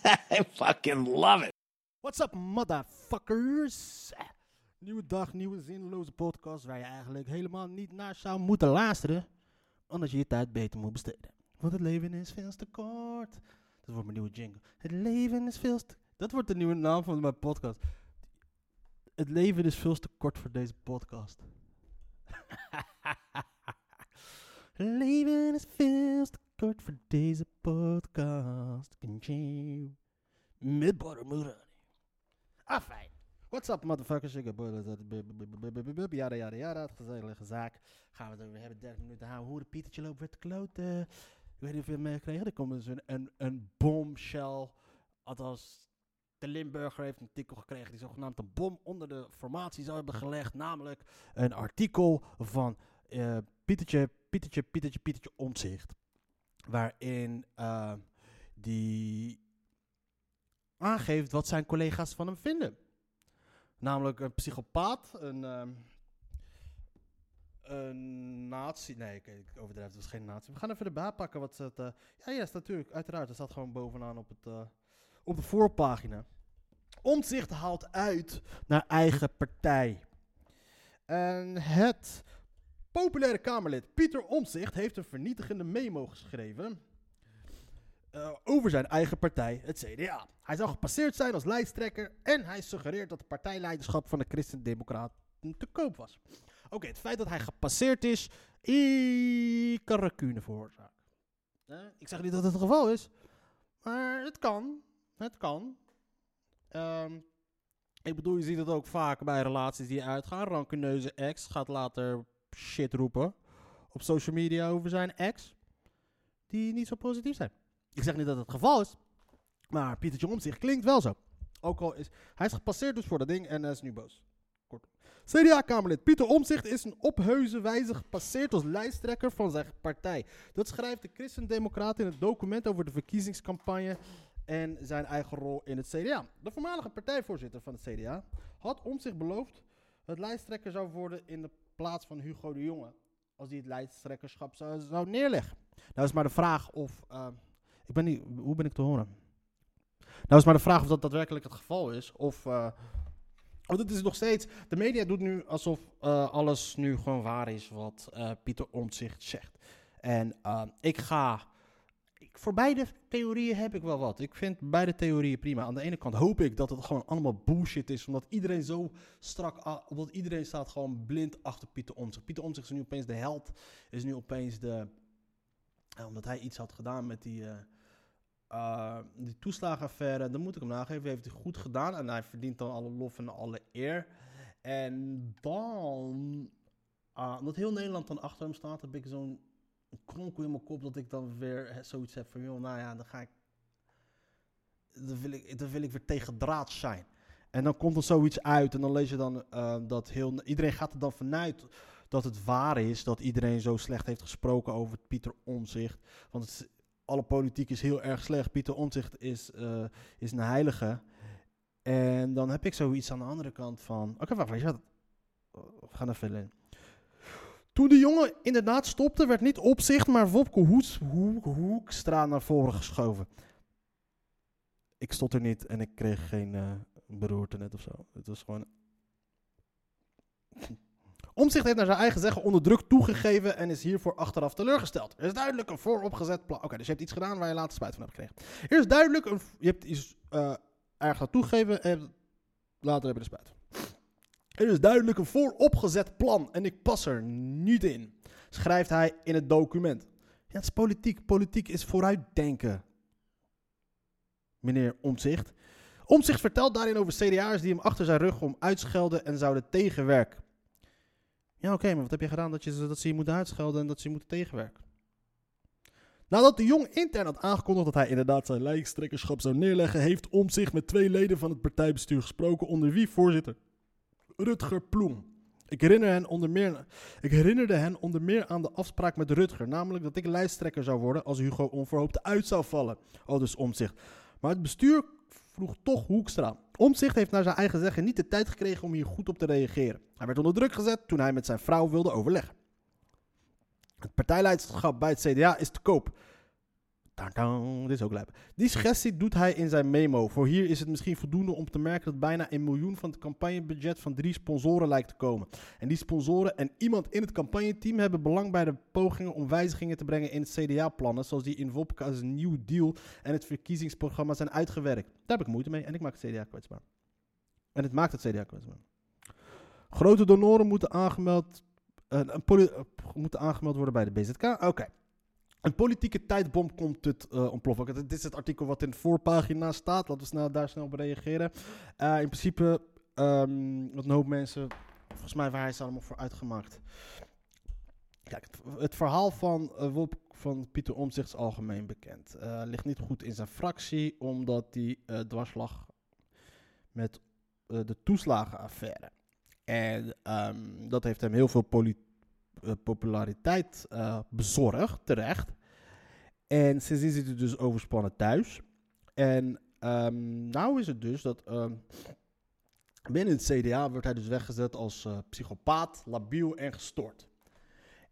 I fucking love it. What's up, motherfuckers? Nieuwe dag, nieuwe zinloze podcast waar je eigenlijk helemaal niet naar zou moeten luisteren. Omdat je je tijd beter moet besteden. Want het leven is veel te kort. Dat wordt mijn nieuwe jingle. Het leven is veel te... Dat wordt de nieuwe naam van mijn podcast. Het leven is veel te kort voor deze podcast. Leven is veel te kort voor deze podcast. Continue. Met Bottomura. Ah, fijn. What's up, motherfuckers? Ik heb Jada, jada, jada. Gezellige zaak. Gaan we het over hebben. 30 minuten houden. Hoe de Pietertje loopt weer te kloten. Ik weet niet of je het meegekregen Er komt dus een, een, een bombshell. Althans, de Limburger heeft een artikel gekregen die zogenaamd een bom onder de formatie zou hebben gelegd. Namelijk een artikel van eh, Pietertje, Pietertje, Pietertje, Pietertje Omzicht. Waarin eh, die aangeeft wat zijn collega's van hem vinden. Namelijk een psychopaat, een, ehm, een nazi. Nee, ik, overdrijf, het was geen nazi. We gaan even erbij pakken wat het. eh ja, ja, is natuurlijk, uiteraard. Het staat gewoon bovenaan op, het, eh, op de voorpagina. Omzicht haalt uit naar eigen partij. En het populaire Kamerlid Pieter Omzicht heeft een vernietigende memo geschreven eh, over zijn eigen partij, het CDA. Hij zou gepasseerd zijn als lijsttrekker en hij suggereert dat de partijleiderschap van de Christen-Democraten te koop was. Oké, het feit dat hij gepasseerd is, ik kan racune veroorzaken. Ik zeg niet dat het het geval is, maar het kan. Het kan. Ehm, ik bedoel, je ziet het ook vaak bij relaties die uitgaan. Rancuneuze ex gaat later shit roepen op social media over zijn ex, die niet zo positief zijn. Ik zeg niet dat het het geval is, maar Pietertje Omtzigt klinkt wel zo. Ook al is hij is gepasseerd dus voor dat ding en hij is nu boos. CDA-Kamerlid Pieter Omtzigt is een opheuze wijze gepasseerd als lijsttrekker van zijn partij. Dat schrijft de Christendemocraat in het document over de verkiezingscampagne en zijn eigen rol in het CDA. De voormalige partijvoorzitter van het CDA had Omtzigt beloofd het lijsttrekker zou worden in de plaats van Hugo de Jonge. Als hij het lijsttrekkerschap zou, neerleggen. Nou is maar de vraag of... eh, ik ben niet, hoe ben ik te horen? Nou is maar de vraag of dat daadwerkelijk het geval is. Of, eh, want het is nog steeds, de media doet nu alsof eh, alles nu gewoon waar is wat Pieter Omtzigt zegt. En ik ga, voor beide theorieën heb ik wel wat. Ik vind beide theorieën prima. Aan de ene kant hoop ik dat het gewoon allemaal bullshit is, omdat iedereen zo strak, omdat iedereen staat gewoon blind achter Pieter Omtzigt. Pieter Omtzigt is nu opeens de held, is nu opeens de, eh, omdat hij iets had gedaan met die... uh, die toeslagenaffaire, dan moet ik hem nageven, heeft hij goed gedaan. En hij verdient dan alle lof en alle eer. En dan, uh, omdat heel Nederland dan achter hem staat, heb ik zo'n kronkel in mijn kop dat ik dan weer zoiets heb van, joh, nou ja, dan ga ik, dan wil ik, dan wil ik weer tegen draad zijn. En dan komt er zoiets uit en dan lees je dan uh, dat heel, iedereen gaat er dan vanuit dat het waar is dat iedereen zo slecht heeft gesproken over Pieter Omzicht. Want alle politiek is heel erg slecht. Pieter Omtzigt is, eh, is een heilige. En dan heb ik zoiets aan de andere kant van... Oké, wacht, weet je? We gaan even in. Toen de jongen inderdaad stopte, werd niet Opzicht, maar Wopke Hoek, Hoekstra naar voren geschoven. Ik stond er niet en ik kreeg geen eh beroerte net of zo. Het was gewoon... Omzicht heeft naar zijn eigen zeggen onder druk toegegeven en is hiervoor achteraf teleurgesteld. Er is duidelijk een vooropgezet plan. Oké, dus je hebt iets gedaan waar je later spijt van hebt gekregen. Er is duidelijk een. Je hebt iets eh erg toegegeven en later heb je er spijt. Er is duidelijk een vooropgezet plan en ik pas er niet in. Schrijft hij in het document. Ja, het is politiek. Politiek is vooruitdenken. Meneer Omzicht. Omzicht vertelt daarin over CDA'ers die hem achter zijn rug om uitschelden en zouden tegenwerken. Ja, oké, maar wat heb je gedaan dat, je, dat ze je moeten uitschelden en dat ze je moeten tegenwerken? Nadat de Jong intern had aangekondigd dat hij inderdaad zijn lijsttrekkerschap zou neerleggen, heeft om zich met twee leden van het partijbestuur gesproken, onder wie voorzitter Rutger Ploem. Ik, herinner hen onder meer, ik herinnerde hen onder meer aan de afspraak met Rutger, namelijk dat ik lijsttrekker zou worden als Hugo onverhoopt uit zou vallen. Al dus omzicht. Maar het bestuur vroeg toch Hoekstra. Omzicht heeft naar zijn eigen zeggen niet de tijd gekregen om hier goed op te reageren. Hij werd onder druk gezet toen hij met zijn vrouw wilde overleggen. Het partijleiderschap bij het CDA is te koop. Dit is ook lijp. Die suggestie doet hij in zijn memo. Voor hier is het misschien voldoende om te merken dat bijna een miljoen van het campagnebudget van drie sponsoren lijkt te komen. En die sponsoren en iemand in het campagneteam hebben belang bij de pogingen om wijzigingen te brengen in CDA-plannen, zoals die in Wopka's New Deal en het verkiezingsprogramma zijn uitgewerkt. Daar heb ik moeite mee en ik maak het CDA kwetsbaar. En het maakt het CDA kwetsbaar. Grote donoren moeten aangemeld, uh, moeten aangemeld worden bij de BZK. Oké. Een politieke tijdbom komt het uh, ontploffen. Dit is het artikel wat in de voorpagina staat. Laten we snel, daar snel op reageren. Uh, in principe, um, wat een hoop mensen, volgens mij waar hij is allemaal voor uitgemaakt. Kijk, het, het verhaal van, uh, Wop, van Pieter Omtzigt is algemeen bekend. ligt niet goed in zijn fractie, omdat hij dwarslag met de toeslagenaffaire. En um, dat heeft hem heel veel politiek populariteit uh, bezorgd, terecht. En sindsdien zit hij dus overspannen thuis. En um, nou is het dus dat um, binnen het CDA wordt hij dus weggezet als uh, psychopaat, labiel en gestoord.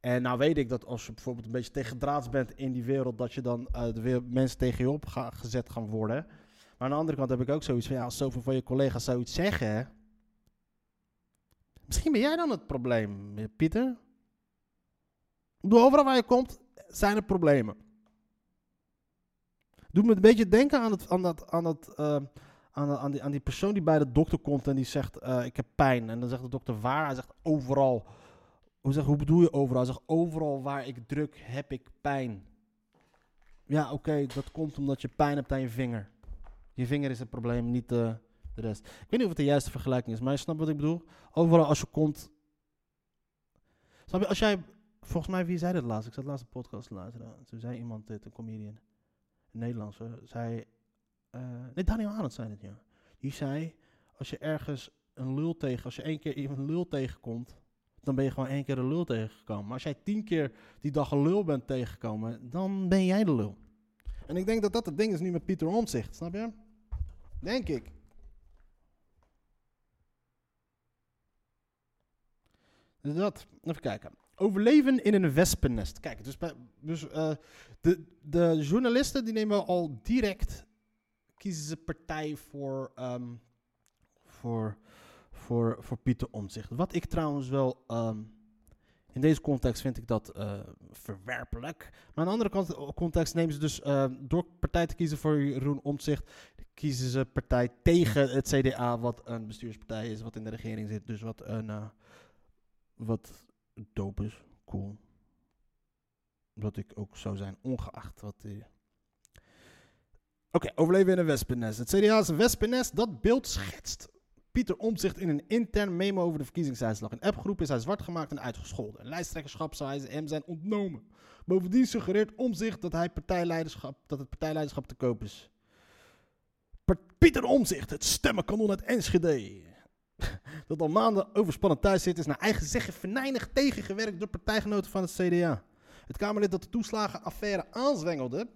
En nou weet ik dat als je bijvoorbeeld een beetje tegendraads bent in die wereld, dat je dan uh, mensen tegen je op gezet gaan worden. Maar aan de andere kant heb ik ook zoiets van, ja, als zoveel van je collega's zoiets zeggen, misschien ben jij dan het probleem, Pieter. Overal waar je komt, zijn er problemen. Doe me een beetje denken aan, het, aan, dat, aan, dat, uh, aan, aan, die, aan die persoon die bij de dokter komt en die zegt: uh, Ik heb pijn. En dan zegt de dokter waar? Hij zegt overal. Hoe, zeg, hoe bedoel je overal? Hij zegt: Overal waar ik druk heb ik pijn. Ja, oké, dat komt omdat je pijn hebt aan je vinger. Je vinger is het probleem, niet de rest. Ik weet niet of het de juiste vergelijking is, maar je snapt wat ik bedoel. Overal als je komt. Snap je, als jij Volgens mij, wie zei dat laatst? Ik zat laatst een podcast te luisteren. Toen zei iemand dit, een comedian, een Nederlandse, zei... Uh, nee, Daniel Arnold zei het, ja. Die zei, als je ergens een lul tegen... Als je één keer iemand een lul tegenkomt, dan ben je gewoon één keer een lul tegengekomen. Maar als jij tien keer die dag een lul bent tegengekomen, dan ben jij de lul. En ik denk dat dat het ding is nu met Pieter Omtzigt, snap je? Denk ik. Dus dat, even kijken. Overleven in een wespennest. Kijk, dus, dus uh, de, de journalisten die nemen al direct, kiezen ze partij voor, um, voor, voor, voor Pieter Omtzigt. Wat ik trouwens wel, um, in deze context vind ik dat uh, verwerpelijk. Maar aan de andere kant, context nemen ze dus, door partij te kiezen voor Jeroen Omtzigt, kiezen ze partij tegen het CDA, wat een bestuurspartij is, wat in de regering zit. Dus wat een, wat dope is, cool. Wat ik ook zou zijn, ongeacht wat die... Oké, overleven in een wespennest. Het CDA is een wespennest. Dat beeld schetst Pieter Omtzigt in een intern memo over de verkiezingsuitslag. In appgroep is hij zwart gemaakt en uitgescholden. Een lijsttrekkerschap zou hij hem zijn ontnomen. Bovendien suggereert Omtzigt dat, hij partijleiderschap, dat het partijleiderschap te koop is. Pieter Omtzigt, het stemmenkanon uit Enschede dat al maanden overspannen thuis zit, is naar eigen zeggen venijnig tegengewerkt door partijgenoten van het CDA. Het Kamerlid dat de toeslagenaffaire aanzwengelde,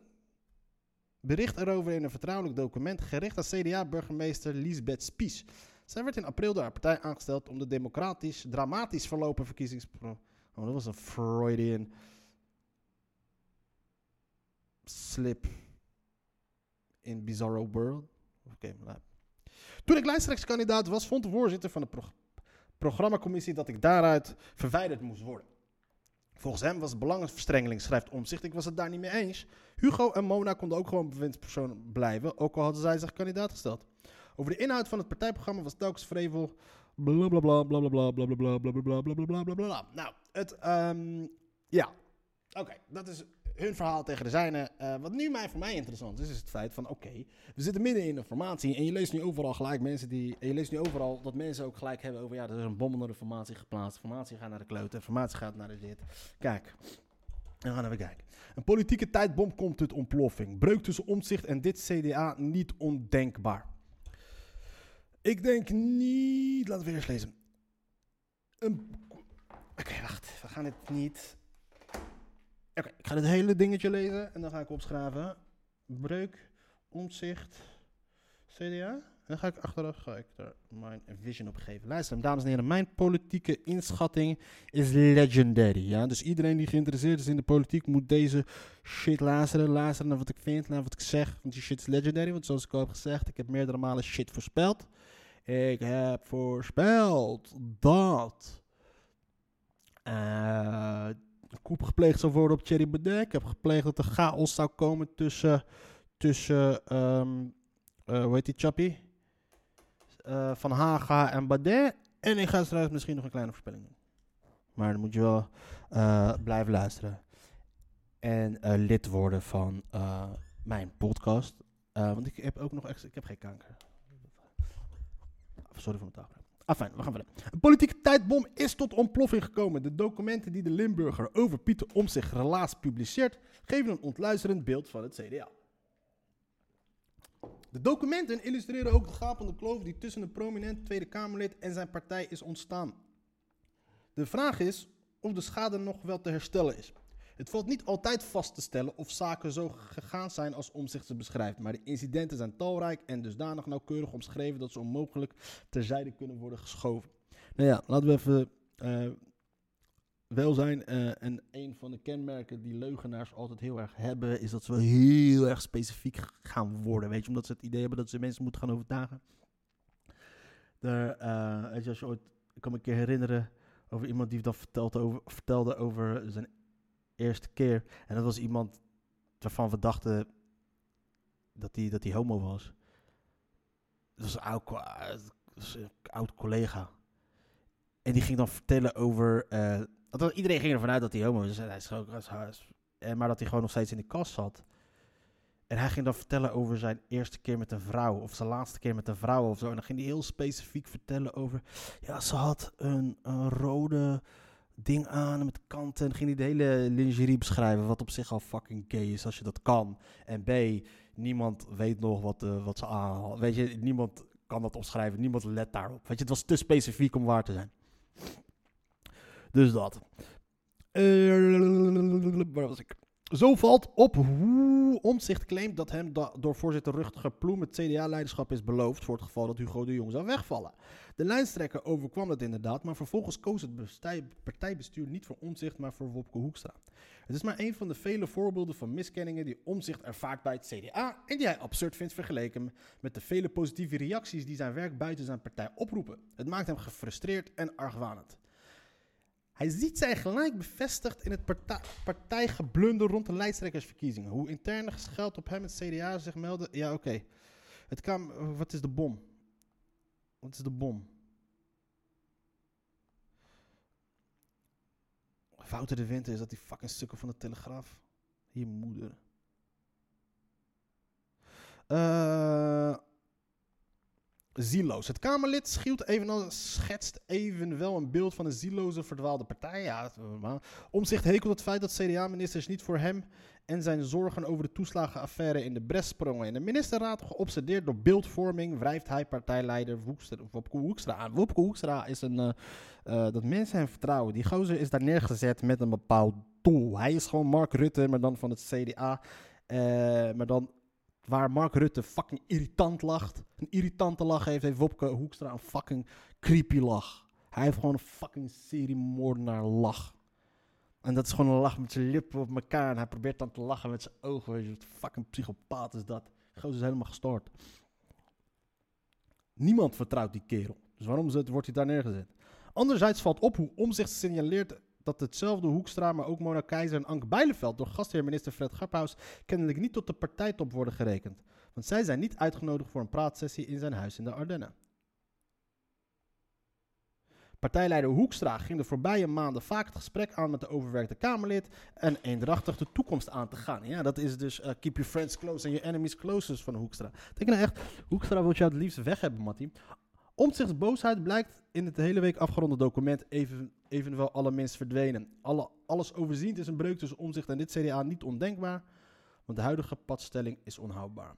bericht erover in een vertrouwelijk document gericht aan CDA-burgemeester Lisbeth Spies. Zij werd in april door haar partij aangesteld om de democratisch, dramatisch verlopen verkiezingspro... Oh, dat was een Freudian slip in Bizarro World. Oké, okay, nou, toen ik lijsttrekkerskandidaat was, vond de voorzitter van de pro programmacommissie dat ik daaruit verwijderd moest worden. Volgens hem was het belangenverstrengeling, schrijft Omzicht. Ik was het daar niet mee eens. Hugo en Mona konden ook gewoon bewindspersoon blijven, ook al hadden zij zich kandidaat gesteld. Over de inhoud van het partijprogramma was telkens vrevel. Blablabla, blablabla, blablabla, blablabla, blablabla, blablabla. Nou, het, um, ja. Oké, dat is hun verhaal tegen de zijne. Uh, wat nu mij, voor mij interessant is, is het feit van... oké, we zitten midden in de formatie... en je leest nu overal gelijk mensen die... en je leest nu overal dat mensen ook gelijk hebben over... ja, er is een bom onder de formatie geplaatst. Formatie gaat naar de kloten, formatie gaat naar de dit. Kijk, we gaan even kijken. Een politieke tijdbom komt tot ontploffing. Breuk tussen omzicht en dit CDA niet ondenkbaar. Ik denk niet. Laten we eerst lezen. Een... Oké, wacht. We gaan het niet. Oké, ik ga het hele dingetje lezen en dan ga ik opschrijven. Breuk, omzicht, CDA. En dan ga ik achteraf ga ik daar mijn vision op geven. Luister, dames en heren, mijn politieke inschatting is legendary. Ja? Dus iedereen die geïnteresseerd is in de politiek moet deze shit luisteren. Luisteren naar wat ik vind, naar wat ik zeg. Want die shit is legendary. Want zoals ik al heb gezegd, ik heb meerdere malen shit voorspeld. Ik heb voorspeld dat. eh coup gepleegd zou worden op Thierry Baudet. Ik heb gepleegd dat er chaos zou komen tussen. tussen ehm, eh, hoe heet die chappie? Eh, van Haga en Baudet. En ik ga straks misschien nog een kleine voorspelling doen. Maar dan moet je wel eh, blijven luisteren. En lid worden van mijn podcast. Want ik heb ook nog extra. Ik heb geen kanker. Sorry voor mijn taal. Verder. Een politieke tijdbom is tot ontploffing gekomen. De documenten die de Limburger over Pieter Omtzigt relaas publiceert, geven een ontluisterend beeld van het CDA. De documenten illustreren ook de gapende kloof die tussen een prominent Tweede Kamerlid en zijn partij is ontstaan. De vraag is of de schade nog wel te herstellen is. Het valt niet altijd vast te stellen of zaken zo gegaan zijn als Omtzigt ze beschrijft, maar de incidenten zijn talrijk en dusdanig nauwkeurig omschreven dat ze onmogelijk terzijde kunnen worden geschoven. Nou ja, laten we even eh, wel zijn. eh, en een van de kenmerken die leugenaars altijd heel erg hebben, is dat ze wel heel erg specifiek gaan worden. Weet je, omdat ze het idee hebben dat ze mensen moeten gaan overtuigen. Daar, eh, weet je, als je ooit, ik kan me een keer herinneren over iemand die dat vertelde over, vertelde over zijn eerste keer. En dat was iemand waarvan we dachten dat hij dat homo was. Dat was een oud, een oud collega. En die ging dan vertellen over. althans, iedereen ging ervan uit dat hij homo was. Dus hij is is- eh, maar dat hij gewoon nog steeds in de kast zat. En hij ging dan vertellen over zijn eerste keer met een vrouw. Of zijn laatste keer met een vrouw of zo. En dan ging hij heel specifiek vertellen over. Ja, ze had een, een rode ding aan met kanten. En ging hij de hele lingerie beschrijven. Wat op zich al fucking gay is als je dat kan. En B, niemand weet nog wat, eh, wat ze aan. Weet je, niemand kan dat opschrijven. Niemand let daarop. Weet je, het was te specifiek om waar te zijn. Dus dat. Eh? Zo valt op hoe Omtzigt claimt dat hem door voorzitter Rutger Ploem het CDA-leiderschap is beloofd voor het geval dat Hugo de Jong zou wegvallen. De lijsttrekker overkwam dat inderdaad, maar vervolgens koos het partijbestuur niet voor Omtzigt, maar voor Wopke Hoekstra. Het is maar een van de vele voorbeelden van miskenningen die Omtzigt ervaart bij het CDA en die hij absurd vindt vergeleken met de vele positieve reacties die zijn werk buiten zijn partij oproepen. Het maakt hem gefrustreerd en argwanend. Hij ziet zijn gelijk bevestigd in het partij, partijgeblunder rond de lijsttrekkersverkiezingen. Hoe interne gescheld op hem het CDA zich melden. Ja, oké. Het. Wat is de bom? Wat is de bom? Wouter de Winter is dat die fucking stukken van de Telegraaf. Hier moeder. Eh. Zieloos. Het Kamerlid schielt evenals schetst evenwel een beeld van een zieloze verdwaalde partij. Ja. Omzicht hekelt het feit dat CDA-ministers niet voor hem en zijn zorgen over de toeslagenaffaire in de bres sprongen. In de ministerraad, geobsedeerd door beeldvorming, wrijft hij partijleider Wopke Hoekstra aan. Wopke Hoekstra is een, eh, eh, dat mensen hem vertrouwen. Die gozer is daar neergezet met een bepaald doel. Hij is gewoon Mark Rutte, maar dan van het CDA. eh, maar dan waar Mark Rutte fucking irritant lacht. Een irritante lach heeft, heeft Wopke Hoekstra een fucking creepy lach. Hij heeft gewoon een fucking seriemoordenaar lach. En dat is gewoon een lach met zijn lippen op elkaar. En hij probeert dan te lachen met zijn ogen. Weet je, wat fucking psychopaat is dat. Gozer is helemaal gestoord. Niemand vertrouwt die kerel. Dus waarom wordt hij daar neergezet? Anderzijds valt op hoe omzicht signaleert dat hetzelfde Hoekstra, maar ook Mona Keizer en Anke Bijleveld door gastheer minister Fred Graphaus kennelijk niet tot de partijtop worden gerekend. Want zij zijn niet uitgenodigd voor een praatsessie in zijn huis in de Ardennen. Partijleider Hoekstra ging de voorbije maanden vaak het gesprek aan met de overwerkte Kamerlid en eendrachtig de toekomst aan te gaan. Ja, dat is dus eh, keep your friends close and your enemies closest van Hoekstra. Denk nou echt, Hoekstra wil jou het liefst weg hebben, Mattie? Omtzigts boosheid blijkt in het hele week afgeronde document even, evenwel allerminst verdwenen. Alle, alles overziend is een breuk tussen omzicht en dit CDA niet ondenkbaar, want de huidige padstelling is onhoudbaar.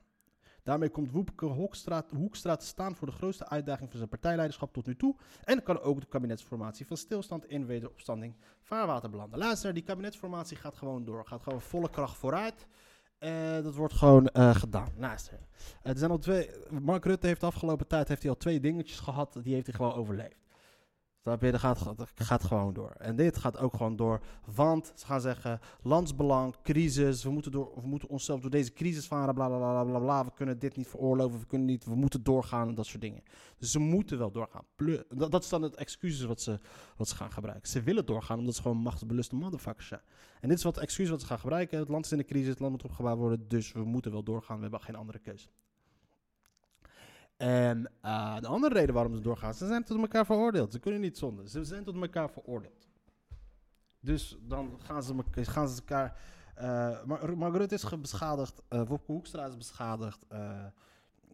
Daarmee komt Woepke Hoekstra, te staan voor de grootste uitdaging van zijn partijleiderschap tot nu toe. En kan ook de kabinetsformatie van stilstand in wederopstanding vaarwater belanden. Luister, die kabinetsformatie gaat gewoon door. Gaat gewoon volle kracht vooruit. Eh, dat wordt gewoon eh, gedaan. Eh, er zijn al twee. Mark Rutte heeft de afgelopen tijd heeft hij al twee dingetjes gehad. Die heeft hij gewoon overleefd. Snap je? Dat gaat, gaat gewoon door. En dit gaat ook gewoon door. Want ze gaan zeggen: landsbelang, crisis. We moeten, door, we moeten onszelf door deze crisis varen. Bla bla bla bla. We kunnen dit niet veroorloven. We, kunnen niet, we moeten doorgaan. Dat soort dingen. Dus ze moeten wel doorgaan. Dat, dat is dan het excuus wat ze, wat ze gaan gebruiken. Ze willen doorgaan omdat ze gewoon machtsbeluste motherfuckers zijn. En dit is wat het excuus wat ze gaan gebruiken. Het land is in de crisis. Het land moet opgebouwd worden. Dus we moeten wel doorgaan. We hebben geen andere keuze. En eh, de andere reden waarom ze doorgaan, ze zijn tot elkaar veroordeeld. Ze kunnen niet zonder. Ze zijn tot elkaar veroordeeld. Dus dan gaan ze, gaan ze elkaar. eh Mar Mark Rutte is beschadigd. eh Wopke Hoekstra is beschadigd. eh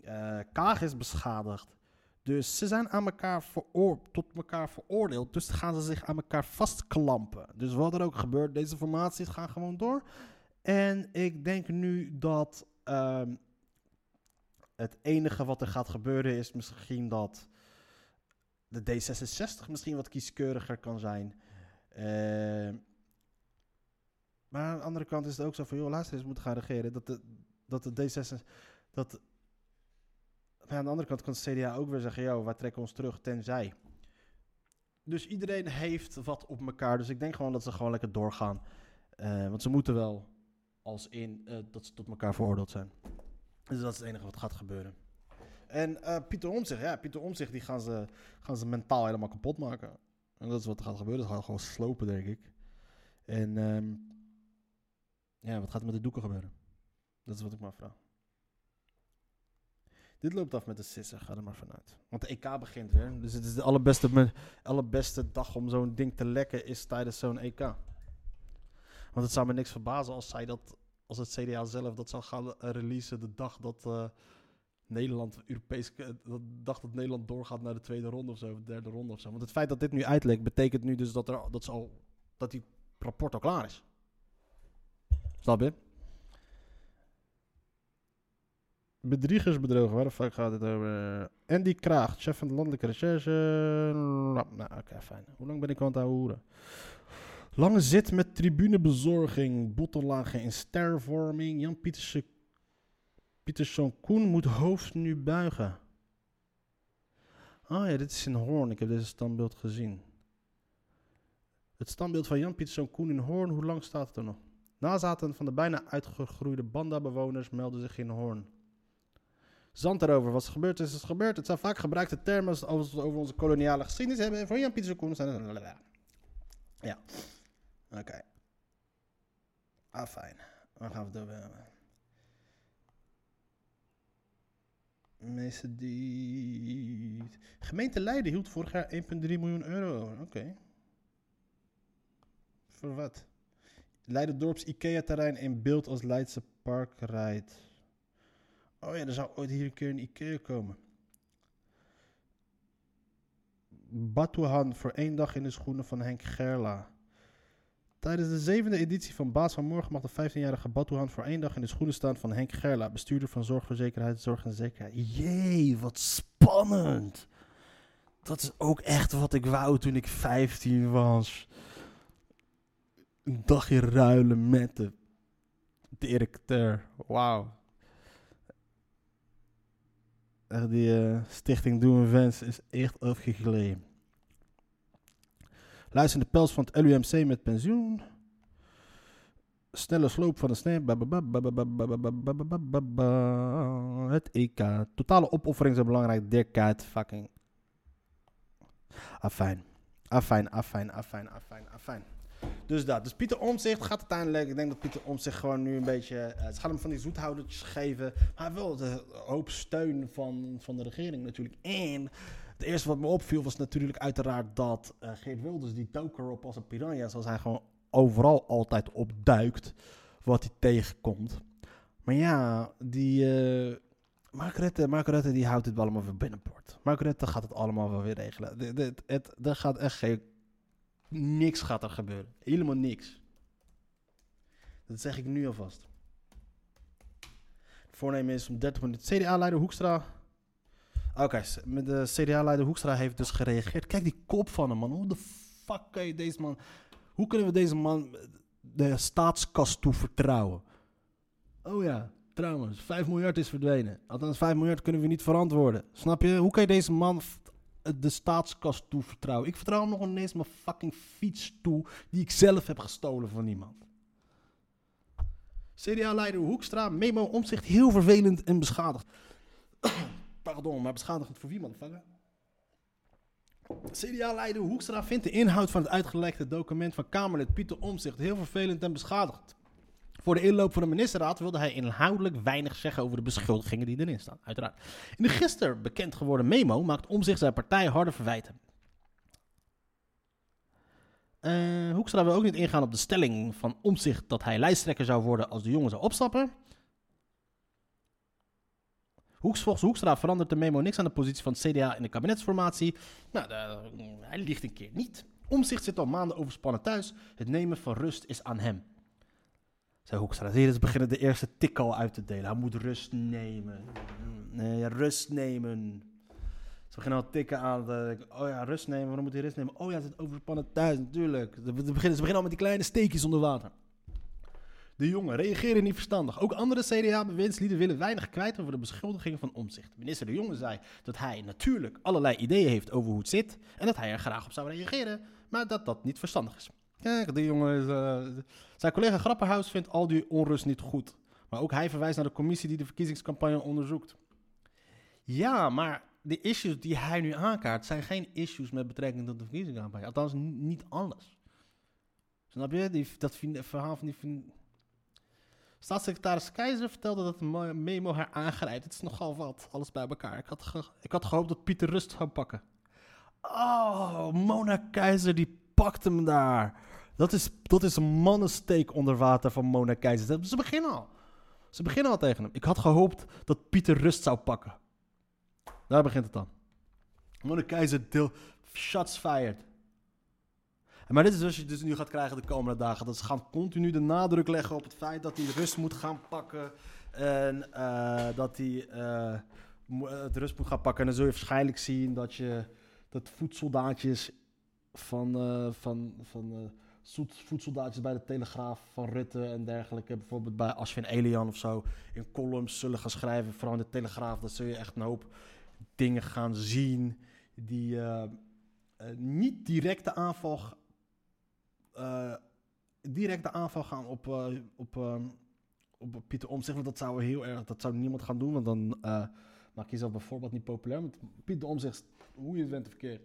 eh, Kaag is beschadigd. Dus ze zijn aan elkaar tot elkaar veroordeeld. Dus gaan ze zich aan elkaar vastklampen. Dus wat er ook gebeurt, deze formaties gaan gewoon door. En ik denk nu dat. ehm, het enige wat er gaat gebeuren is misschien dat de D66 misschien wat kieskeuriger kan zijn. Eh, maar aan de andere kant is het ook zo van, joh, luister eens, moeten gaan regeren. Dat de, dat de D66, dat... Aan de andere kant kan het CDA ook weer zeggen, joh, wij trekken ons terug, tenzij. Dus iedereen heeft wat op elkaar. Dus ik denk gewoon dat ze gewoon lekker doorgaan. Eh, want ze moeten wel, als in, eh, dat ze tot elkaar veroordeeld zijn. Dus dat is het enige wat gaat gebeuren. En eh, Pieter Omtzigt, ja, Pieter Omtzigt, die gaan ze, gaan ze mentaal helemaal kapot maken. En dat is wat er gaat gebeuren. Dat gaat gewoon slopen, denk ik. En ehm, ja, wat gaat er met de doeken gebeuren? Dat is wat ik me afvraag. Dit loopt af met de sissen, ga er maar vanuit. Want de EK begint weer. Dus het is de allerbeste, allerbeste dag om zo'n ding te lekken is tijdens zo'n EK. Want het zou me niks verbazen als zij dat als het CDA zelf dat zou gaan releasen de dag dat eh, Nederland Europees, eh, de dag dat Nederland doorgaat naar de tweede ronde of zo, de derde ronde of zo. Want het feit dat dit nu uitlekt, betekent nu dus dat, er, dat, ze al, dat die rapport al klaar is. Snap je? Bedriegersbedrogen, waar de fuck gaat het over? Andy Kraag, chef van de landelijke recherche. Nou, oké, fijn. Hoe lang ben ik aan het houden? Lange zit met tribunebezorging, bottenlagen in stervorming. Jan Pieterse, Pieterszoon Koen moet hoofd nu buigen. Ah ja, dit is in Hoorn. Ik heb deze standbeeld gezien. Het standbeeld van Jan Pieterszoon Koen in Hoorn, hoe lang staat het er nog? Nazaten van de bijna uitgegroeide Banda-bewoners melden zich in Hoorn. Zand erover. Wat is gebeurd is, is gebeurd. Het zijn vaak gebruikte termen als het over onze koloniale geschiedenis hebben. Van Jan Pieterszoon Koen zijn. Ja. Oké. Ah, fijn. Waar gaan we hebben? Meester die... Gemeente Leiden hield vorig jaar 1,3 miljoen euro. Oké. Voor wat? Leiden Dorps Ikea-terrein in beeld als Leidse Park rijdt. Oh ja, er zou ooit hier een keer een Ikea komen. Batuhan voor één dag in de schoenen van Henk Gerla. Tijdens de zevende editie van Baas van Morgen mag de 15-jarige Batuhan voor één dag in de schoenen staan van Henk Gerla, bestuurder van Zorgverzekerheid, Zorg en Zekerheid. Jee, wat spannend! Dat is ook echt wat ik wou toen ik 15 was. Een dagje ruilen met de directeur. Wauw. Die eh, stichting Doe een Wens is echt afgegleden. Luisterende pels van het LUMC met pensioen. Snelle sloop van de snap. Het EK. Totale opoffering zijn belangrijk. Dirk Kaat. Fucking. Afijn. Afijn, afijn, afijn, afijn, afijn. Dus dat. Dus Pieter Omzicht gaat uiteindelijk. Ik denk dat Pieter Omzicht gewoon nu een beetje. Het gaat hem van die zoethoudertjes geven. Maar wel de hoop steun van, van de regering natuurlijk. En het eerste wat me opviel was natuurlijk uiteraard dat eh, Geert Wilders die doker op als een piranha, zoals hij gewoon overal altijd opduikt wat hij tegenkomt. Maar ja, die eh Mark die houdt het wel allemaal weer binnenport. Mark gaat het allemaal wel weer regelen. Dit- Het, er gaat echt geen Niks gaat er gebeuren. Helemaal niks. Dat zeg ik nu alvast. Het voornemen is om 30 minuten. CDA-leider Hoekstra. Oké, met de CDA-leider Hoekstra heeft dus gereageerd. Kijk die kop van hem, man. Hoe de fuck kan je deze man... Hoe kunnen we deze man de staatskas toe vertrouwen? Oh ja, trouwens, 5 miljard is verdwenen. Althans, 5 miljard kunnen we niet verantwoorden. Snap je? Hoe kan je deze man de staatskas toe vertrouwen? Ik vertrouw hem nog ineens mijn fucking fiets toe, die ik zelf heb gestolen van iemand. CDA-leider Hoekstra, memo omzicht heel vervelend en beschadigd. Pardon, maar beschadigend voor wie, motherfucker? CDA-leider Hoekstra vindt de inhoud van het uitgelekte document van Kamerlid Pieter Omzicht heel vervelend en beschadigd. Voor de inloop van de ministerraad wilde hij inhoudelijk weinig zeggen over de beschuldigingen die erin staan, uiteraard. In de gisteren bekend geworden memo maakt Omzicht zijn partij harde verwijten. Eh Hoekstra wil ook niet ingaan op de stelling van Omzicht dat hij lijsttrekker zou worden als de jongen zou opstappen. Hoeks, volgens Hoekstra verandert de memo niks aan de positie van het CDA in de kabinetsformatie. Nou, de- hij liegt een keer niet. Omzicht zit al maanden overspannen thuis. Het nemen van rust is aan hem. Zei Hoekstra. Zie ze beginnen de eerste tik al uit te delen. Hij moet rust nemen. Nee, rust nemen. Ze beginnen al tikken aan. oh ja, rust nemen. Waarom moet hij rust nemen? Oh ja, ze zit overspannen thuis, natuurlijk. Ze beginnen, ze beginnen al met die kleine steekjes onder water. De jongen reageren niet verstandig. Ook andere CDA-bewindslieden willen weinig kwijt over de beschuldigingen van omzicht. Minister De Jonge zei dat hij natuurlijk allerlei ideeën heeft over hoe het zit. En dat hij er graag op zou reageren, maar dat dat niet verstandig is. Kijk, de jongen is. eh, zijn collega Grapperhaus vindt al die onrust niet goed. Maar ook hij verwijst naar de commissie die de verkiezingscampagne onderzoekt. Ja, maar de issues die hij nu aankaart zijn geen issues met betrekking tot de verkiezingscampagne. Althans, niet alles. Snap je? Dat verhaal van die. Staatssecretaris Keizer vertelde dat memo haar aangrijpt. Het is nogal wat, alles bij elkaar. Ik had, ik had gehoopt dat Pieter Rust zou pakken. Oh, Mona Keizer die pakt hem daar. Dat is, dat is een mannensteek onder water van Mona Keizer. Ze- Ze beginnen al. Ze beginnen al tegen hem. Ik had gehoopt dat Pieter Rust zou pakken. Daar begint het dan. Mona Keizer deel shots fired. Maar dit is wat je dus nu gaat krijgen de komende dagen. Dat ze gaan continu de nadruk leggen op het feit dat hij rust moet gaan pakken. En eh, dat hij eh, het rust moet gaan pakken. En dan zul je waarschijnlijk zien dat je dat voedsoldaatjes van, eh, van, van voedsoldaatjes bij de Telegraaf van Rutte en dergelijke, bijvoorbeeld bij Ashwin Elian of zo, in columns zullen gaan schrijven, vooral in de Telegraaf. Dan zul je echt een hoop dingen gaan zien die niet direct de aanval, eh, direct de aanval gaan op, eh, op, eh, op Pieter Omtzigt, want dat zou heel erg, dat zou niemand gaan doen, want dan eh, maak je jezelf bijvoorbeeld niet populair. Want Pieter Omtzigt, hoe je het went of verkeerd,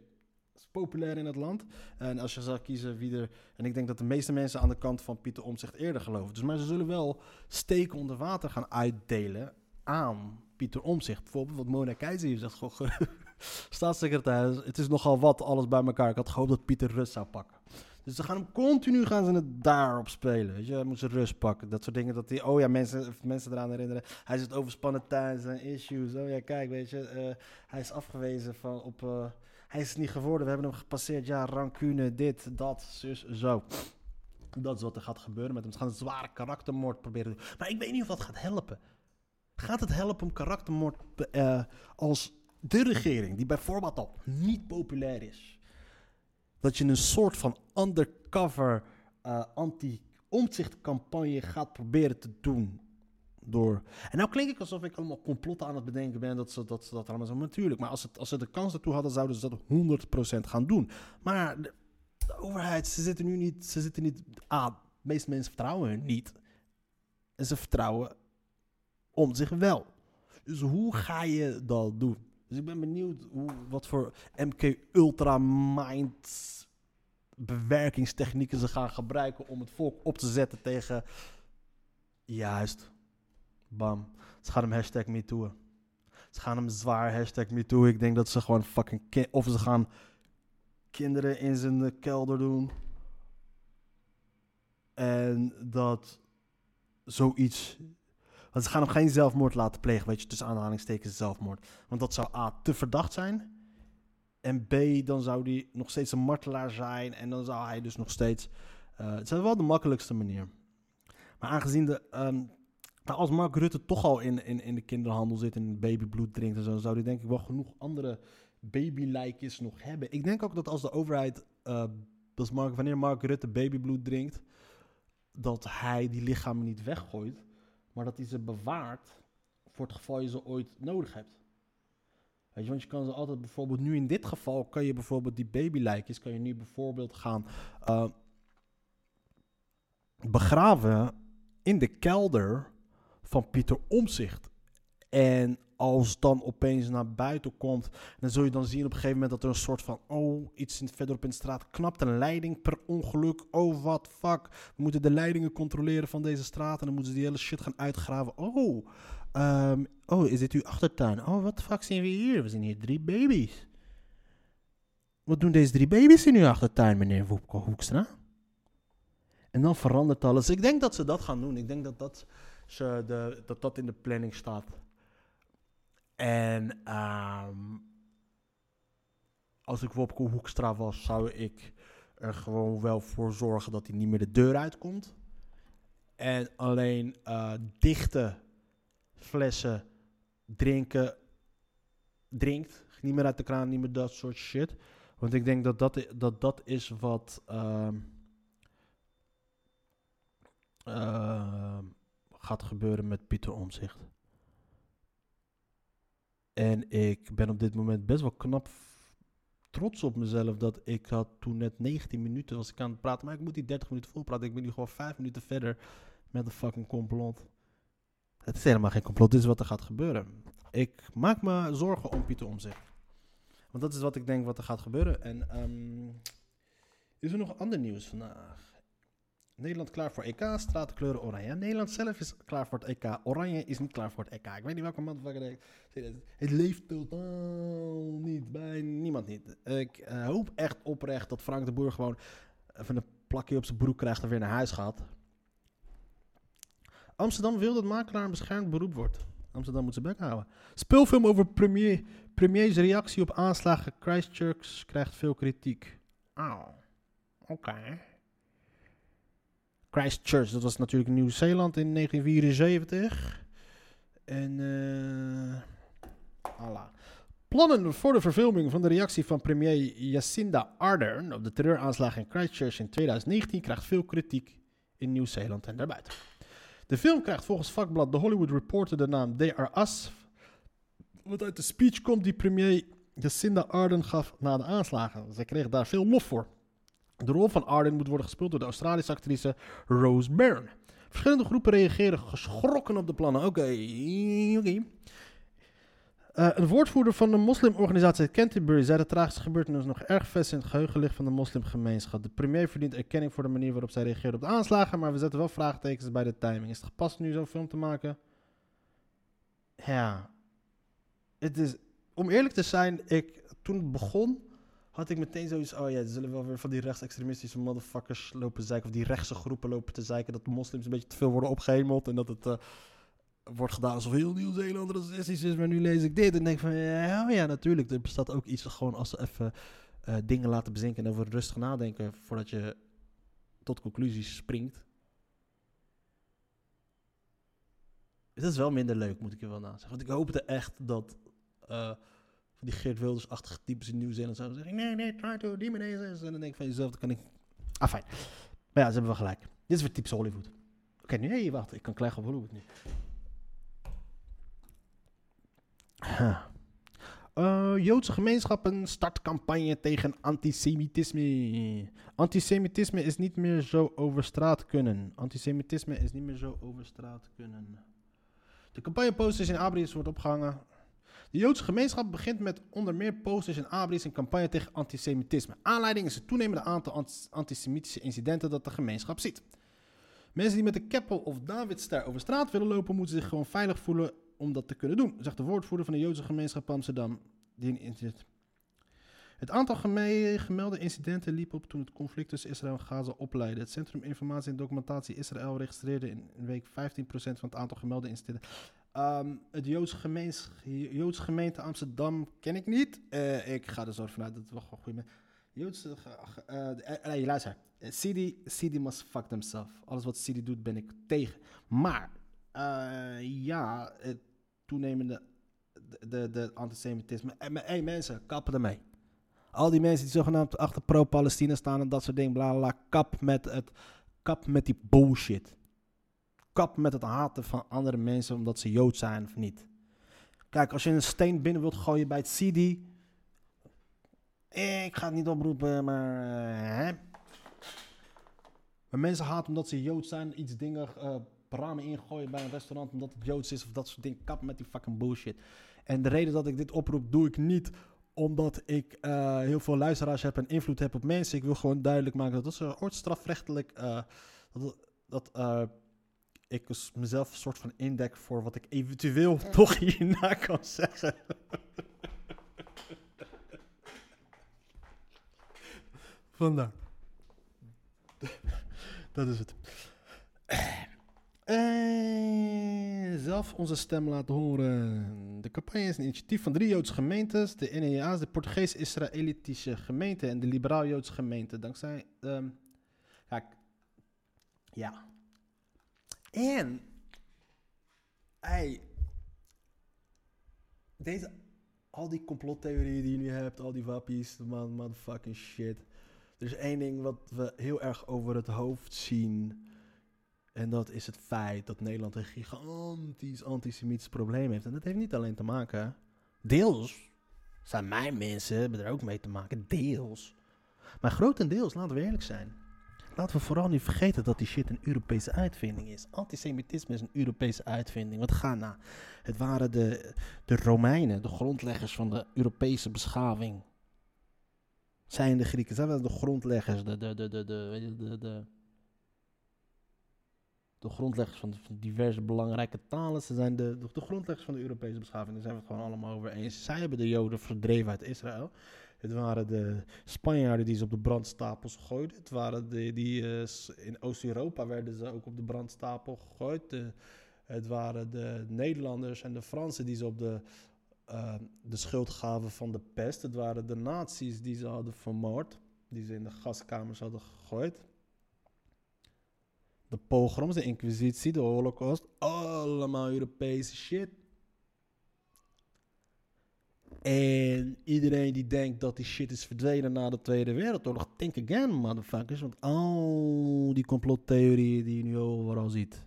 is populair in het land. En als je zou kiezen wie er, en ik denk dat de meeste mensen aan de kant van Pieter Omtzigt eerder geloven. Dus maar ze zullen wel steken onder water gaan uitdelen aan Pieter Omtzigt. Bijvoorbeeld wat Mona Keizer hier zegt, goh, staatssecretaris, het is nogal wat alles bij elkaar. Ik had gehoopt dat Pieter rust zou pakken. Dus ze gaan hem continu gaan ze het daarop spelen. Weet je, moet zijn rust pakken. Dat soort dingen. Dat hij, oh ja, mensen, mensen eraan herinneren. Hij zit overspannen thuis en issues. Oh ja, kijk, weet je. eh, hij is afgewezen van op. eh, hij is het niet geworden. We hebben hem gepasseerd. Ja, rancune, dit, dat, zus, zo. Dat is wat er gaat gebeuren met hem. Ze gaan een zware karaktermoord proberen te doen. Maar ik weet niet of dat gaat helpen. Gaat het helpen om karaktermoord eh, als de regering, die bijvoorbeeld al niet populair is, dat je een soort van undercover eh anti-omzichtcampagne gaat proberen te doen. Door. En nou klink ik alsof ik allemaal complotten aan het bedenken ben dat ze dat, ze dat allemaal zo. Natuurlijk, maar als, het, als ze de kans ertoe hadden, zouden ze dat 100% gaan doen. Maar de, de overheid, ze zitten nu niet. Ze zitten niet. Ah, de meeste mensen vertrouwen hun niet. En ze vertrouwen om zich wel. Dus hoe ga je dat doen? Dus ik ben benieuwd hoe, wat voor MK Ultra Mind bewerkingstechnieken ze gaan gebruiken om het volk op te zetten tegen. Juist. Bam. Ze gaan hem hashtag MeToo. Ze gaan hem zwaar hashtag MeToo. Ik denk dat ze gewoon fucking. ki- Of ze gaan kinderen in zijn kelder doen. En dat zoiets. Ze gaan hem geen zelfmoord laten plegen, weet je, tussen aanhalingstekens zelfmoord. Want dat zou A, te verdacht zijn. En B, dan zou hij nog steeds een martelaar zijn. En dan zou hij dus nog steeds. eh, het is wel de makkelijkste manier. Maar aangezien de. ehm, nou, als Mark Rutte toch al in, in, in de kinderhandel zit en babybloed drinkt en zo, zou hij denk ik wel genoeg andere babylijkjes nog hebben. Ik denk ook dat als de overheid, eh, dat Mark, wanneer Mark Rutte babybloed drinkt, dat hij die lichamen niet weggooit, maar dat hij ze bewaart voor het geval je ze ooit nodig hebt. Weet je, want je kan ze altijd bijvoorbeeld, nu in dit geval, kan je bijvoorbeeld die babylijkjes, kan je nu bijvoorbeeld gaan eh, begraven in de kelder van Pieter Omzicht. En als dan opeens naar buiten komt, dan zul je dan zien op een gegeven moment dat er een soort van, oh, iets verderop in de straat knapt een leiding per ongeluk. Oh, wat fuck. We moeten de leidingen controleren van deze straat en dan moeten ze die hele shit gaan uitgraven. Oh, ehm, oh, is dit uw achtertuin? Oh, wat fuck zien we hier? We zien hier drie baby's. Wat doen deze drie baby's in uw achtertuin, meneer Woepke Hoekstra? En dan verandert alles. Ik denk dat ze dat gaan doen. Ik denk dat dat, ze de, dat, dat in de planning staat. En ehm, als ik Wopke Hoekstra was, zou ik er gewoon wel voor zorgen dat hij niet meer de deur uitkomt. En alleen eh, dichte flessen drinken, drinkt. Niet meer uit de kraan, niet meer dat soort shit. Want ik denk dat dat, dat, dat is wat... ehm, ehm, gaat gebeuren met Pieter Omzicht. En ik ben op dit moment best wel knap trots op mezelf dat ik had toen net 19 minuten was ik aan het praten. Maar ik moet die 30 minuten volpraten. Ik ben nu gewoon 5 minuten verder met een fucking complot. Het is helemaal geen complot, dit is wat er gaat gebeuren. Ik maak me zorgen om Pieter Omzicht. Want dat is wat ik denk wat er gaat gebeuren. En ehm, is er nog ander nieuws vandaag? Nederland klaar voor EK, stratenkleuren oranje. Nederland zelf is klaar voor het EK. Oranje is niet klaar voor het EK. Ik weet niet welke motherfucker denkt. Het leeft totaal niet bij niemand niet. Ik eh, hoop echt oprecht dat Frank de Boer gewoon even een plakje op zijn broek krijgt en weer naar huis gaat. Amsterdam wil dat makelaar een beschermd beroep wordt. Amsterdam moet zijn bek houden. Speelfilm over premier, premiers reactie op aanslagen Christchurch krijgt veel kritiek. Oh, oké. Christchurch, dat was natuurlijk Nieuw-Zeeland in 1974. En Allah. Plannen voor de verfilming van de reactie van premier Jacinda Ardern op de terreuraanslag in Christchurch in 2019 krijgt veel kritiek in Nieuw-Zeeland en daarbuiten. De film krijgt volgens vakblad The Hollywood Reporter de naam They Are Us, wat uit de speech komt die premier Jacinda Ardern gaf na de aanslagen. Zij kreeg daar veel lof voor. De rol van Arden moet worden gespeeld door de Australische actrice Rose Byrne. Verschillende groepen reageren geschrokken op de plannen. Oké, oké. Eh, een woordvoerder van de moslimorganisatie Canterbury zei dat tragische gebeurtenis nog erg vast in het geheugen ligt van de moslimgemeenschap. De premier verdient erkenning voor de manier waarop zij reageerde op de aanslagen, maar we zetten wel vraagtekens bij de timing. Is het gepast nu zo'n film te maken? Ja. Het is, om eerlijk te zijn, ik, toen het begon, had ik meteen zoiets, oh ja, er zullen wel weer van die rechtsextremistische motherfuckers lopen zeiken, of die rechtse groepen lopen te zeiken, dat moslims een beetje te veel worden opgehemeld en dat het eh, wordt gedaan alsof heel Nieuw-Zeeland racistisch is, maar nu lees ik dit en denk van, ja, oh ja, natuurlijk, er bestaat ook iets, gewoon als ze even eh, dingen laten bezinken en over rustig nadenken voordat je tot conclusies springt. Het is wel minder leuk, moet ik je wel na zeggen. Want ik hoopte echt dat eh, die Geert Wilders-achtige types in Nieuw-Zeeland zouden zeggen... Nee, nee, try to demonize us. En dan denk ik van jezelf, dat kan ik... Ah, fijn. Maar ja, ze hebben wel gelijk. Dit is weer typisch Hollywood. Oké, nee, wacht. Ik kan krijgen op Hollywood nu. Eh, Joodse gemeenschappen start campagne tegen antisemitisme. Antisemitisme is niet meer zo over straat kunnen. Antisemitisme is niet meer zo over straat kunnen. De campagneposters in abris wordt opgehangen. De Joodse gemeenschap begint met onder meer posters en abris een campagne tegen antisemitisme. Aanleiding is het toenemende aantal antis- antisemitische incidenten dat de gemeenschap ziet. Mensen die met een keppel of Davidster over straat willen lopen, moeten zich gewoon veilig voelen om dat te kunnen doen, zegt de woordvoerder van de Joodse gemeenschap Amsterdam. Het aantal geme- gemelde incidenten liep op toen het conflict tussen Israël en Gaza opleidde. Het Centrum Informatie en Documentatie Israël registreerde in een week 15% van het aantal gemelde incidenten. Ehm, het Joods, gemeente Amsterdam ken ik niet. Eh, ik ga er zo vanuit dat het wel gewoon goed. Joodse... eh, luister. Sidi, must fuck themselves. Alles wat Sidi doet ben ik tegen. Maar, ja, het toenemende... De, de, antisemitisme. En hey, mensen, kappen ermee. Al die mensen die zogenaamd achter pro-Palestina staan en dat soort dingen, bla, bla, kap met het, kap met die bullshit. Kap met het haten van andere mensen omdat ze Jood zijn of niet. Kijk, als je een steen binnen wilt gooien bij het CD, ik ga het niet oproepen, maar eh, hè. Maar mensen haten omdat ze Jood zijn, iets dingen, eh ramen ingooien bij een restaurant omdat het Joods is of dat soort dingen. Kap met die fucking bullshit. En de reden dat ik dit oproep, doe ik niet omdat ik eh, heel veel luisteraars heb en invloed heb op mensen. Ik wil gewoon duidelijk maken dat dat ooit strafrechtelijk. dat dat ik dus mezelf een soort van indek voor wat ik eventueel toch hierna kan zeggen. Vandaar. Dat is het. En zelf onze stem laten horen. De campagne is een initiatief van drie Joodse gemeentes. De NEA's, de Portugees-Israëlitische gemeente en de Liberaal-Joodse gemeente. Dankzij... ehm ja. En... Hey, deze... Al die complottheorieën die je nu hebt, al die wappies, man, motherfucking shit. Er is één ding wat we heel erg over het hoofd zien. En dat is het feit dat Nederland een gigantisch antisemitisch probleem heeft. En dat heeft niet alleen te maken. Deels zijn mijn mensen, hebben er ook mee te maken. Deels. Maar grotendeels, laten we eerlijk zijn. Laten we vooral niet vergeten dat die shit een Europese uitvinding is. Antisemitisme is een Europese uitvinding. Want ga na. Het waren de, de Romeinen, de grondleggers van de Europese beschaving. Zijn de Grieken, zijn wel de grondleggers, de, de, de, de, de, de, de, de grondleggers van diverse belangrijke talen. Ze zijn de, de, de grondleggers van de Europese beschaving. Daar zijn we het gewoon allemaal over eens. Zij hebben de Joden verdreven uit Israël. Het waren de Spanjaarden die ze op de brandstapels gooiden. Het waren de, die eh, in Oost-Europa werden ze ook op de brandstapel gegooid. Het waren de Nederlanders en de Fransen die ze op de, eh, de schuld gaven van de pest. Het waren de nazi's die ze hadden vermoord. Die ze in de gaskamers hadden gegooid. De pogroms, de inquisitie, de holocaust. Allemaal Europese shit. En iedereen die denkt dat die shit is verdwenen na de Tweede Wereldoorlog, think again, motherfuckers. Want al die complottheorieën die je nu overal ziet.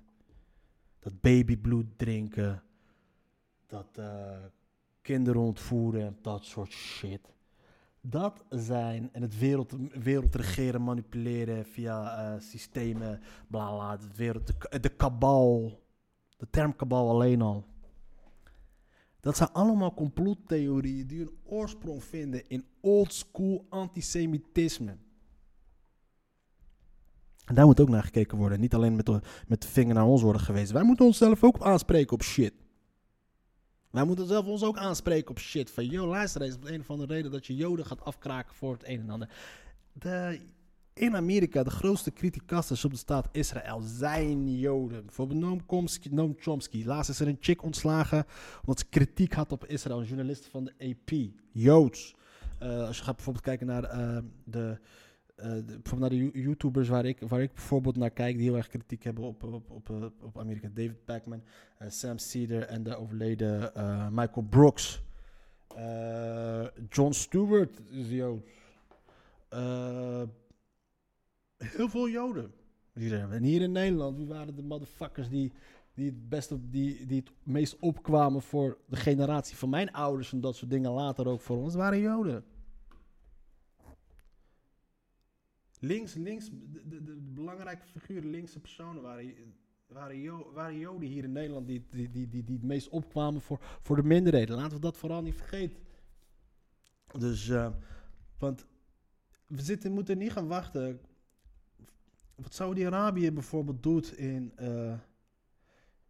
Dat babybloed drinken. Dat eh, kinderen ontvoeren en dat soort shit. Dat zijn, en het wereld, wereld regeren, manipuleren via eh, systemen, bla bla, de wereld, de, de kabal, de term kabal alleen al. Dat zijn allemaal complottheorieën die hun oorsprong vinden in oldschool antisemitisme. En daar moet ook naar gekeken worden. Niet alleen met de, met de vinger naar ons worden gewezen. Wij moeten onszelf ook aanspreken op shit. Wij moeten zelf ons ook aanspreken op shit. Van, yo, luister eens, een of andere reden dat je Joden gaat afkraken voor het een en ander. De, in Amerika, de grootste criticasters op de staat Israël zijn Joden. Bijvoorbeeld Noam Chomsky. Noam Chomsky. Laatst is er een chick ontslagen omdat ze kritiek had op Israël. Een journalist van de AP. Joods. Eh, als je gaat bijvoorbeeld kijken naar eh, de... de- bijvoorbeeld naar de You- YouTubers waar ik, waar ik bijvoorbeeld naar kijk, die heel erg kritiek hebben op, op, op, op Amerika. David Pacman, Sam Cedar en de overleden Michael Brooks. John Stewart is Joods. Heel veel Joden. die er. En hier in Nederland, wie waren de motherfuckers die, die het best op, die, die het meest opkwamen voor de generatie van mijn ouders en dat soort dingen later ook voor ons, waren Joden. Links, links, de, de, de belangrijke figuren, linkse personen waren, waren, Jo- waren Joden hier in Nederland die, die, die, die, die het meest opkwamen voor, voor de minderheden. Laten we dat vooral niet vergeten. Dus, eh, want we zitten, moeten niet gaan wachten. Wat Saudi-Arabië bijvoorbeeld doet in, eh,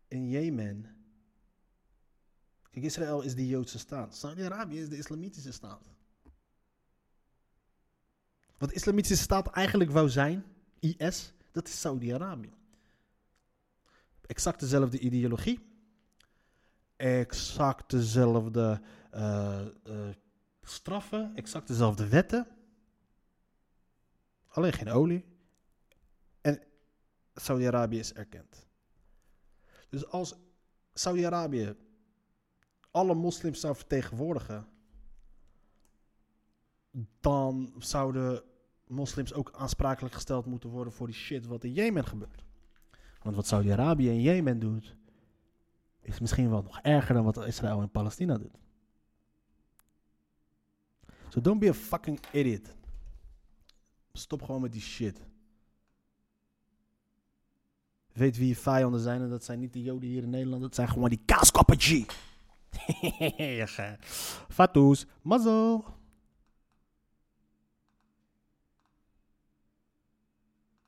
in Jemen. Kijk, Israël is de Joodse staat. Saudi-Arabië is de islamitische staat. Wat de islamitische staat eigenlijk wou zijn, IS, dat is Saudi-Arabië. Exact dezelfde ideologie. exact dezelfde eh, eh, straffen, exact dezelfde wetten. Alleen geen olie. Saudi-Arabië is erkend. Dus als Saudi-Arabië alle moslims zou vertegenwoordigen, dan zouden moslims ook aansprakelijk gesteld moeten worden voor die shit wat in Jemen gebeurt. Want wat Saudi-Arabië in Jemen doet, is misschien wel nog erger dan wat Israël en Palestina doet. So don't be a fucking idiot. Stop gewoon met die shit. Weet wie je vijanden zijn en dat zijn niet de joden hier in Nederland, dat zijn gewoon die kaaskoppen G. Fatous, mazzel.